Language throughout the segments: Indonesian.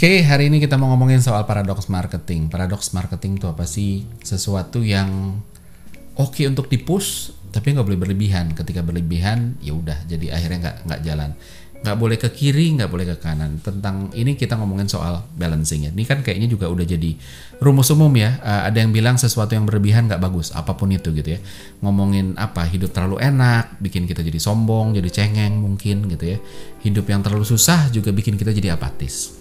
Oke, hari ini kita mau ngomongin soal paradoks marketing. Paradoks marketing itu apa sih? Sesuatu yang oke untuk dipush, tapi nggak boleh berlebihan. Ketika berlebihan, ya udah, jadi akhirnya nggak nggak jalan. Nggak boleh ke kiri, nggak boleh ke kanan. Tentang ini kita ngomongin soal balancing ya. Ini kan kayaknya juga udah jadi rumus umum ya. Uh, ada yang bilang sesuatu yang berlebihan nggak bagus, apa pun itu gitu ya. Ngomongin apa? Hidup terlalu enak, bikin kita jadi sombong, jadi cengeng mungkin gitu ya. Hidup yang terlalu susah juga bikin kita jadi apatis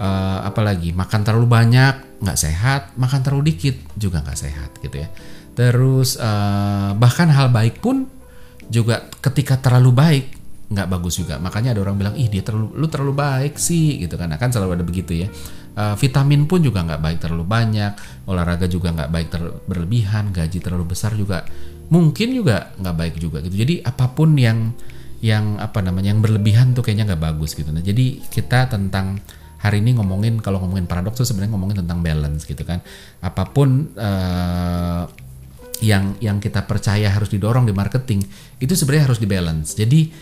uh, apalagi makan terlalu banyak nggak sehat makan terlalu dikit juga nggak sehat gitu ya. Terus uh, bahkan hal baik pun juga ketika terlalu baik nggak bagus juga. Makanya ada orang bilang ih dia terlalu lu terlalu baik sih gitu kan. Akan selalu ada begitu ya. Uh, vitamin pun juga nggak baik terlalu banyak olahraga juga nggak baik ter berlebihan gaji terlalu besar juga mungkin juga nggak baik juga gitu. Jadi apa pun yang yang apa namanya yang berlebihan tuh kayaknya nggak bagus gitu. Nah jadi kita tentang hari ini ngomongin kalau ngomongin paradoks tuh sebenarnya ngomongin tentang balance gitu kan. Apa pun uh, yang yang kita percaya harus didorong di marketing itu sebenarnya harus dibalance. Jadi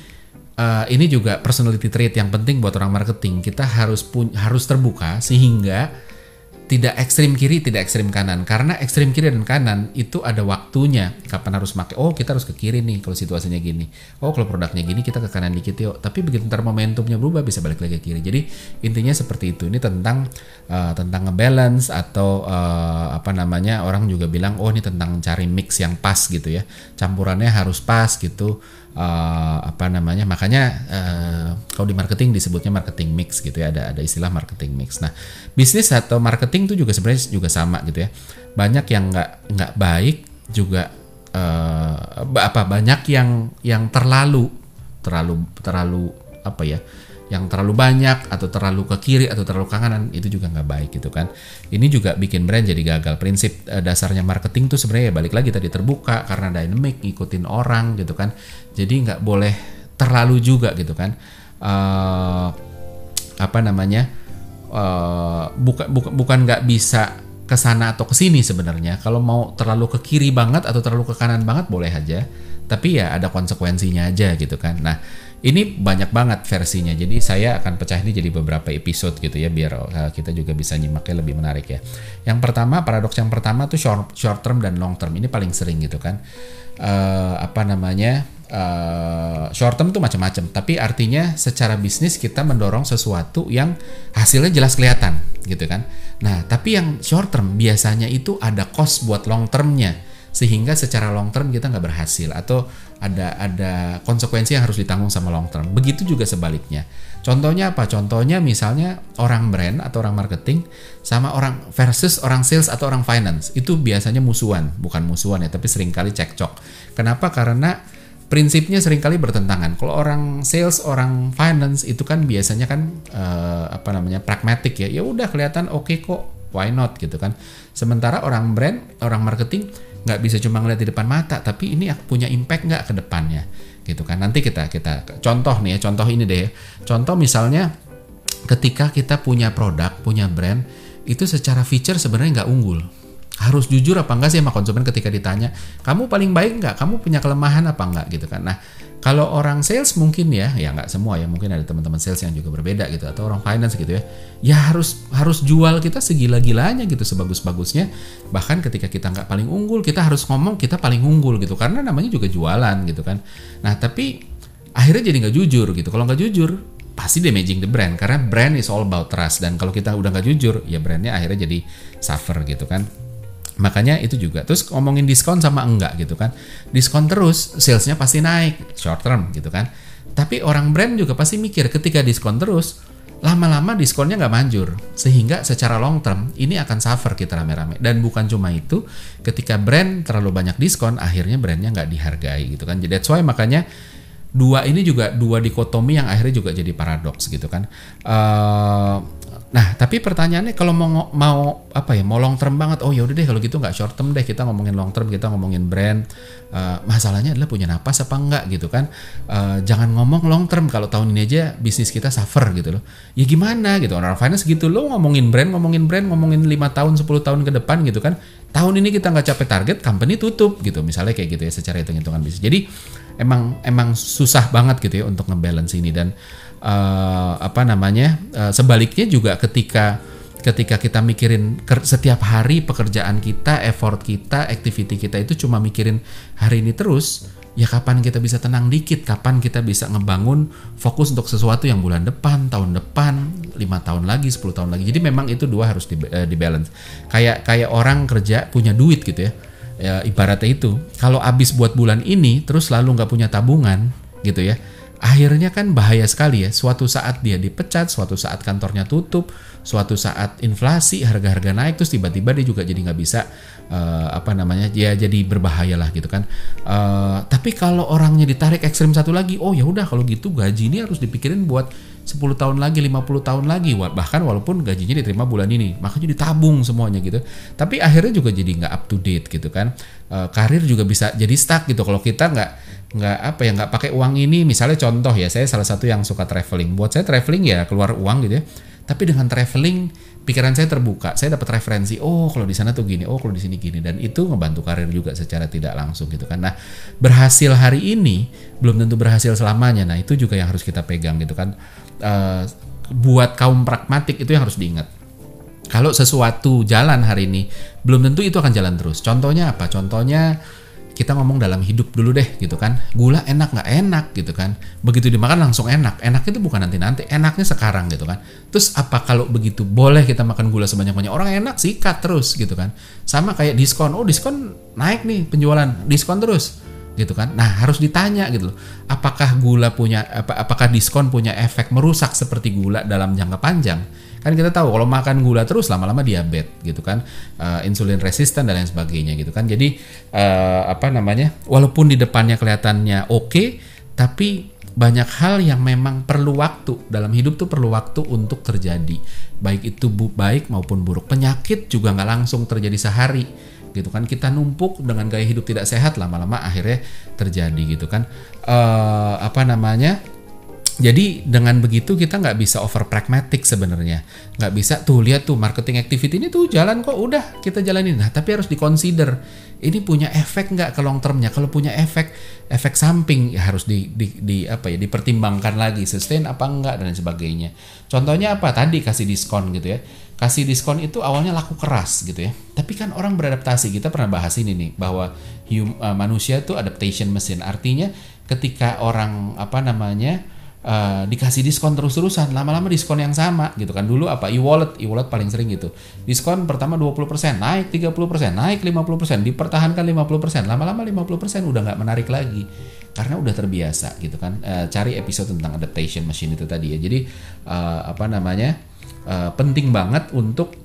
uh, ini juga personality trait yang penting buat orang marketing. Kita harus pun harus terbuka sehingga tidak ekstrim kiri, tidak ekstrim kanan. Karena ekstrim kiri dan kanan itu ada waktunya. Kapan harus pakai? Oh, kita harus ke kiri nih kalau situasinya gini. Oh, kalau produknya gini kita ke kanan dikit yuk. Tapi begitu ntar momentumnya berubah bisa balik lagi ke kiri. Jadi intinya seperti itu. Ini tentang uh, tentang ngebalance atau uh, apa namanya orang juga bilang oh ini tentang cari mix yang pas gitu ya. Campurannya harus pas gitu uh, apa namanya makanya uh, kalau di marketing disebutnya marketing mix gitu ya ada ada istilah marketing mix. Nah bisnis atau marketing itu juga sebenarnya juga sama gitu ya. Banyak yang nggak nggak baik juga uh, apa banyak yang yang terlalu terlalu terlalu apa ya yang terlalu banyak atau terlalu ke kiri atau terlalu ke kanan itu juga nggak baik gitu kan. Ini juga bikin brand jadi gagal. Prinsip uh, dasarnya marketing tuh sebenarnya ya balik lagi tadi terbuka karena dynamic ngikutin orang gitu kan. Jadi nggak boleh terlalu juga gitu kan. Uh, apa namanya uh, bukan bukan bukan nggak bisa ke sana atau ke sini sebenarnya. Kalau mau terlalu ke kiri banget atau terlalu ke kanan banget boleh aja. Tapi ya ada konsekuensinya aja gitu kan. Nah ini banyak banget versinya. Jadi saya akan pecah ini jadi beberapa episode gitu ya biar uh, kita juga bisa nyimaknya lebih menarik ya. Yang pertama paradoks yang pertama tuh short, short term dan long term. Ini paling sering gitu kan. Uh, apa namanya? Uh, short term tuh macam-macam. Tapi artinya secara bisnis kita mendorong sesuatu yang hasilnya jelas kelihatan gitu kan. Nah tapi yang short term biasanya itu ada cost buat long termnya. Sehingga secara long term kita nggak berhasil. Atau ada ada konsekuensi yang harus ditanggung sama long term. Begitu juga sebaliknya. Contohnya apa? Contohnya misalnya orang brand atau orang marketing sama orang versus orang sales atau orang finance. Itu biasanya musuhan, bukan musuhan ya, tapi sering kali cekcok. Kenapa? Karena prinsipnya sering kali bertentangan. Kalau orang sales, orang finance itu kan biasanya kan uh, apa namanya pragmatik ya. Ya udah kelihatan oke okay kok, why not gitu kan. Sementara orang brand, orang marketing nggak bisa cuma ngeliat di depan mata tapi ini punya impact nggak ke depannya? Gitu kan. Nanti kita kita contoh nih ya contoh ini deh ya. contoh misalnya ketika kita punya produk punya brand itu secara feature sebenarnya nggak unggul harus jujur apa enggak sih sama konsumen ketika ditanya kamu paling baik nggak kamu punya kelemahan apa enggak? Gitu kan. Nah kalau orang sales mungkin ya ya nggak semua ya mungkin ada teman-teman sales yang juga berbeda gitu atau orang finance gitu ya ya harus harus jual kita segila-gilanya gitu sebagus-bagusnya. Bahkan ketika kita nggak paling unggul kita harus ngomong kita paling unggul gitu karena namanya juga jualan gitu kan. Nah tapi akhirnya jadi nggak jujur gitu. Kalau nggak jujur pasti damaging the brand karena brand is all about trust. Dan kalau kita udah nggak jujur ya brandnya akhirnya jadi suffer gitu kan Makanya itu juga. Terus ngomongin diskon sama enggak gitu kan. Diskon terus, salesnya pasti naik short term gitu kan. Tapi orang brand juga pasti mikir ketika diskon terus, lama-lama diskonnya nggak manjur. Sehingga secara long term ini akan suffer kita rame-rame. Dan bukan cuma itu, ketika brand terlalu banyak diskon, akhirnya brandnya nggak dihargai gitu kan. Jadi that's why makanya dua ini juga dua dikotomi yang akhirnya juga jadi paradoks gitu kan. Uh, Nah, tapi pertanyaannya kalau mau mau apa ya, mau long term banget, oh ya udah deh kalau gitu nggak short term deh, kita ngomongin long term, kita ngomongin brand. Uh, masalahnya adalah punya napas apa enggak gitu kan? Uh, jangan ngomong long term kalau tahun ini aja bisnis kita suffer gitu loh. Ya gimana gitu, orang finance gitu lo ngomongin brand, ngomongin brand, ngomongin lima tahun, 10 tahun ke depan gitu kan. Tahun ini kita nggak capai target, company tutup gitu, misalnya kayak gitu ya secara hitung-hitungan bisnis. Jadi emang emang susah banget gitu ya untuk ngebalance ini dan uh, apa namanya uh, sebaliknya juga ketika ketika kita mikirin setiap hari pekerjaan kita, effort kita, activity kita itu cuma mikirin hari ini terus, ya kapan kita bisa tenang dikit, kapan kita bisa ngebangun fokus untuk sesuatu yang bulan depan, tahun depan, lima tahun lagi, 10 tahun lagi. Jadi memang itu dua harus di, uh, di balance. Kayak kayak orang kerja punya duit gitu ya. Ya ibaratnya itu, kalau habis buat bulan ini terus lalu nggak punya tabungan gitu ya akhirnya kan bahaya sekali ya. Suatu saat dia dipecat, suatu saat kantornya tutup, suatu saat inflasi, harga-harga naik, terus tiba-tiba dia juga jadi nggak bisa uh, apa namanya, ya jadi berbahaya lah gitu kan. Uh, tapi kalau orangnya ditarik ekstrim satu lagi, oh ya udah kalau gitu gaji ini harus dipikirin buat 10 tahun lagi, 50 tahun lagi, bahkan walaupun gajinya diterima bulan ini, makanya ditabung semuanya gitu. Tapi akhirnya juga jadi nggak up to date gitu kan. Uh, karir juga bisa jadi stuck gitu kalau kita nggak nggak apa ya nggak pakai uang ini misalnya contoh ya saya salah satu yang suka traveling buat saya traveling ya keluar uang gitu ya tapi dengan traveling pikiran saya terbuka. Saya dapat referensi oh kalau di sana tuh gini oh kalau di sini gini. Dan itu ngebantu karir juga secara tidak langsung gitu kan. Nah berhasil hari ini belum tentu berhasil selamanya. Nah itu juga yang harus kita pegang gitu kan. Uh, buat kaum pragmatik itu yang harus diingat. Kalau sesuatu jalan hari ini belum tentu itu akan jalan terus. Contohnya apa? Contohnya kita ngomong dalam hidup dulu deh gitu kan. Gula enak nggak enak gitu kan. Begitu dimakan langsung enak. Enak itu bukan nanti nanti enaknya sekarang gitu kan. Terus apa kalau begitu boleh kita makan gula sebanyak banyak orang enak sih cut terus gitu kan. Sama kayak diskon. Oh diskon naik nih penjualan. Diskon terus gitu kan. Nah harus ditanya gitu loh. Apakah gula punya apa, apakah diskon punya efek merusak seperti gula dalam jangka panjang Kan kita tahu kalau makan gula terus lama-lama diabetes gitu kan, uh, insulin resisten dan lain sebagainya gitu kan. Jadi uh, apa namanya? Walaupun di depannya kelihatannya oke, okay, tapi banyak hal yang memang perlu waktu dalam hidup tuh perlu waktu untuk terjadi baik itu bu baik maupun buruk penyakit juga nggak langsung terjadi sehari gitu kan kita numpuk dengan gaya hidup tidak sehat lama-lama akhirnya terjadi gitu kan uh, apa namanya jadi dengan begitu kita nggak bisa over pragmatic sebenarnya, nggak bisa tuh lihat tuh marketing activity ini tuh jalan kok udah kita jalanin. Nah tapi harus dikonsider ini punya efek nggak ke long termnya. Kalau punya efek efek samping ya harus di, di, di apa ya dipertimbangkan lagi sustain apa enggak dan sebagainya. Contohnya apa tadi kasih diskon gitu ya. Kasih diskon itu awalnya laku keras gitu ya. Tapi kan orang beradaptasi. Kita pernah bahas ini nih bahwa hum, uh, manusia itu adaptation machine. Artinya ketika orang apa namanya uh, dikasih diskon terus-terusan lama-lama diskon yang sama gitu kan. Dulu apa e-wallet e-wallet paling sering gitu. Diskon pertama 20% naik 30% naik 50% dipertahankan 50% lama-lama 50% udah nggak menarik lagi. Karena udah terbiasa gitu kan. Uh, cari episode tentang adaptation machine itu tadi ya. Jadi uh, apa namanya uh, penting banget untuk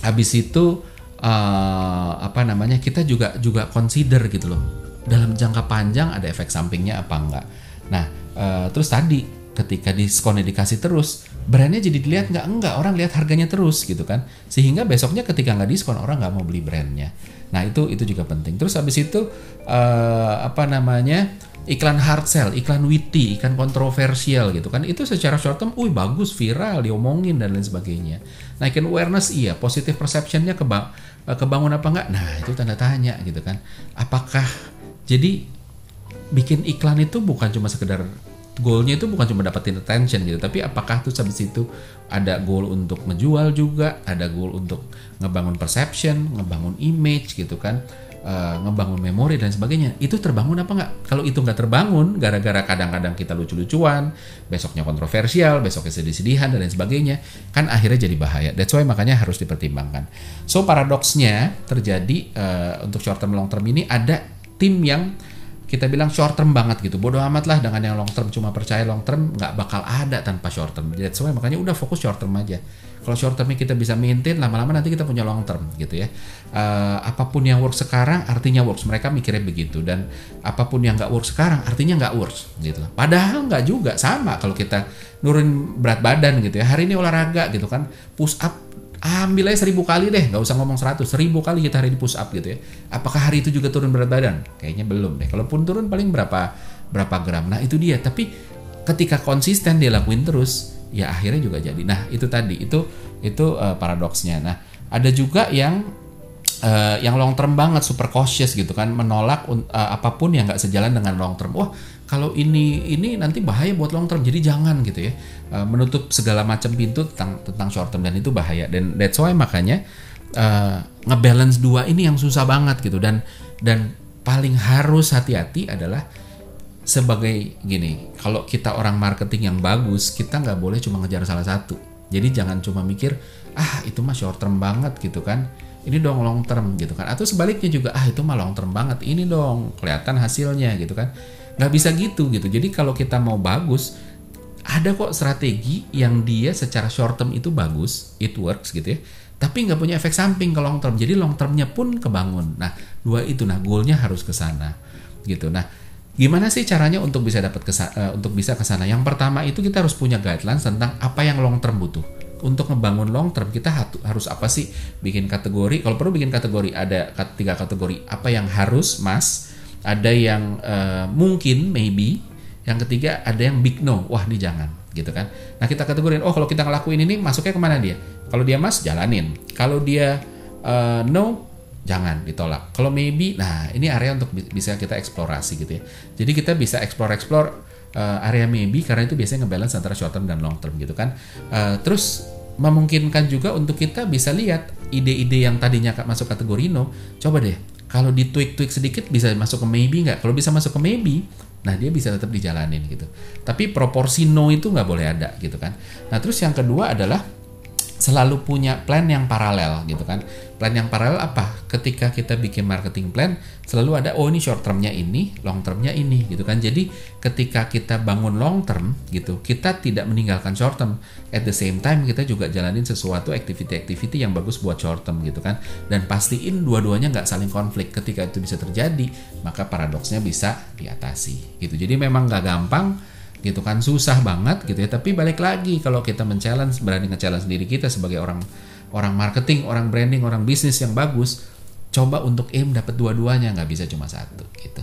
habis itu uh, apa namanya kita juga juga consider gitu loh. Dalam jangka panjang ada efek sampingnya apa enggak nah uh, terus tadi ketika diskonnya dikasih terus brandnya jadi dilihat nggak enggak orang lihat harganya terus gitu kan. Sehingga besoknya ketika nggak diskon orang nggak mau beli brandnya. Nah itu itu juga penting. Terus habis itu uh, apa namanya iklan hard sell iklan witty iklan kontroversial gitu kan. Itu secara short term, wih bagus viral diomongin dan lain sebagainya. Naikin awareness iya positive perceptionnya kebang eh, kebangun apa enggak nah itu tanda tanya gitu kan. Apakah jadi bikin iklan itu bukan cuma sekedar goalnya itu bukan cuma dapetin attention gitu tapi apakah tuh habis itu ada goal untuk menjual juga ada goal untuk ngebangun perception ngebangun image gitu kan uh, ngebangun memori dan sebagainya. Itu terbangun apa nggak? Kalau itu nggak terbangun gara-gara kadang-kadang kita lucu-lucuan besoknya kontroversial besoknya sedih-sedihan dan lain sebagainya kan akhirnya jadi bahaya. That's why makanya harus dipertimbangkan. So paradoksnya terjadi uh, untuk short term long term ini ada tim yang kita bilang short term banget gitu. Bodoh amat lah dengan yang long term. Cuma percaya long term nggak bakal ada tanpa short term. Jadi semua makanya udah fokus short term aja. Kalau short termnya kita bisa maintain lama-lama nanti kita punya long term gitu ya. Uh, apa pun yang work sekarang artinya works. Mereka mikirnya begitu. Dan apa pun yang nggak work sekarang artinya nggak works gitu. Padahal nggak juga. Sama kalau kita nurun berat badan gitu ya. Hari ini olahraga gitu kan. Push up ambil aja seribu kali deh nggak usah ngomong seratus. Seribu kali kita hari ini push up gitu ya. Apakah hari itu juga turun berat badan? Kayaknya belum deh. Kalaupun turun paling berapa berapa gram. Nah itu dia. Tapi ketika konsisten dia lakuin terus ya akhirnya juga jadi. Nah itu tadi. Itu itu uh, paradoksnya. Nah ada juga yang uh, yang long term banget super cautious gitu kan menolak uh, apa pun yang nggak sejalan dengan long term. Wah kalau ini ini nanti bahaya buat long term jadi jangan gitu ya. Uh, menutup segala macam pintu tentang tentang short term dan itu bahaya. Dan that's why makanya uh, ngebalance dua ini yang susah banget gitu. Dan dan paling harus hati-hati adalah sebagai gini kalau kita orang marketing yang bagus kita nggak boleh cuma ngejar salah satu. Jadi jangan cuma mikir ah itu mah short term banget gitu kan ini dong long term gitu kan. Atau sebaliknya juga ah itu mah long term banget ini dong kelihatan hasilnya gitu kan. Nggak bisa gitu gitu. Jadi kalau kita mau bagus ada kok strategi yang dia secara short term itu bagus it works gitu ya. Tapi nggak punya efek samping ke long term. Jadi long termnya pun kebangun. Nah dua itu nah goalnya harus ke sana gitu. Nah gimana sih caranya untuk bisa dapat kesa uh, untuk bisa ke sana? Yang pertama itu kita harus punya guidelines tentang apa yang long term butuh untuk ngebangun long term kita harus apa sih? Bikin kategori kalau perlu bikin kategori ada tiga kategori. Apa yang harus mas? Ada yang uh, mungkin maybe. Yang ketiga ada yang big no. Wah ini jangan gitu kan? Nah kita kategorin oh kalau kita ngelakuin ini masuknya ke mana dia? Kalau dia mas jalanin. Kalau dia uh, no jangan ditolak. Kalau maybe nah ini area untuk bisa kita eksplorasi gitu ya. Jadi kita bisa explore explore uh, area maybe karena itu biasanya ngebalance antara short term dan long term gitu kan. Uh, terus memungkinkan juga untuk kita bisa lihat ide-ide yang tadinya masuk kategori no, coba deh kalau di tweak-tweak sedikit bisa masuk ke maybe nggak? Kalau bisa masuk ke maybe, nah dia bisa tetap dijalanin gitu. Tapi proporsi no itu nggak boleh ada gitu kan. Nah terus yang kedua adalah selalu punya plan yang paralel gitu kan. Plan yang paralel apa? Ketika kita bikin marketing plan, selalu ada oh ini short termnya ini, long termnya ini gitu kan. Jadi ketika kita bangun long term gitu, kita tidak meninggalkan short term. At the same time kita juga jalanin sesuatu activity-activity yang bagus buat short term gitu kan. Dan pastiin dua-duanya nggak saling konflik. Ketika itu bisa terjadi, maka paradoksnya bisa diatasi gitu. Jadi memang nggak gampang gitu kan. Susah banget gitu ya. Tapi balik lagi kalau kita men-challenge berani nge-challenge diri kita sebagai orang orang marketing orang branding orang bisnis yang bagus coba untuk aim dapat dua-duanya nggak bisa cuma satu gitu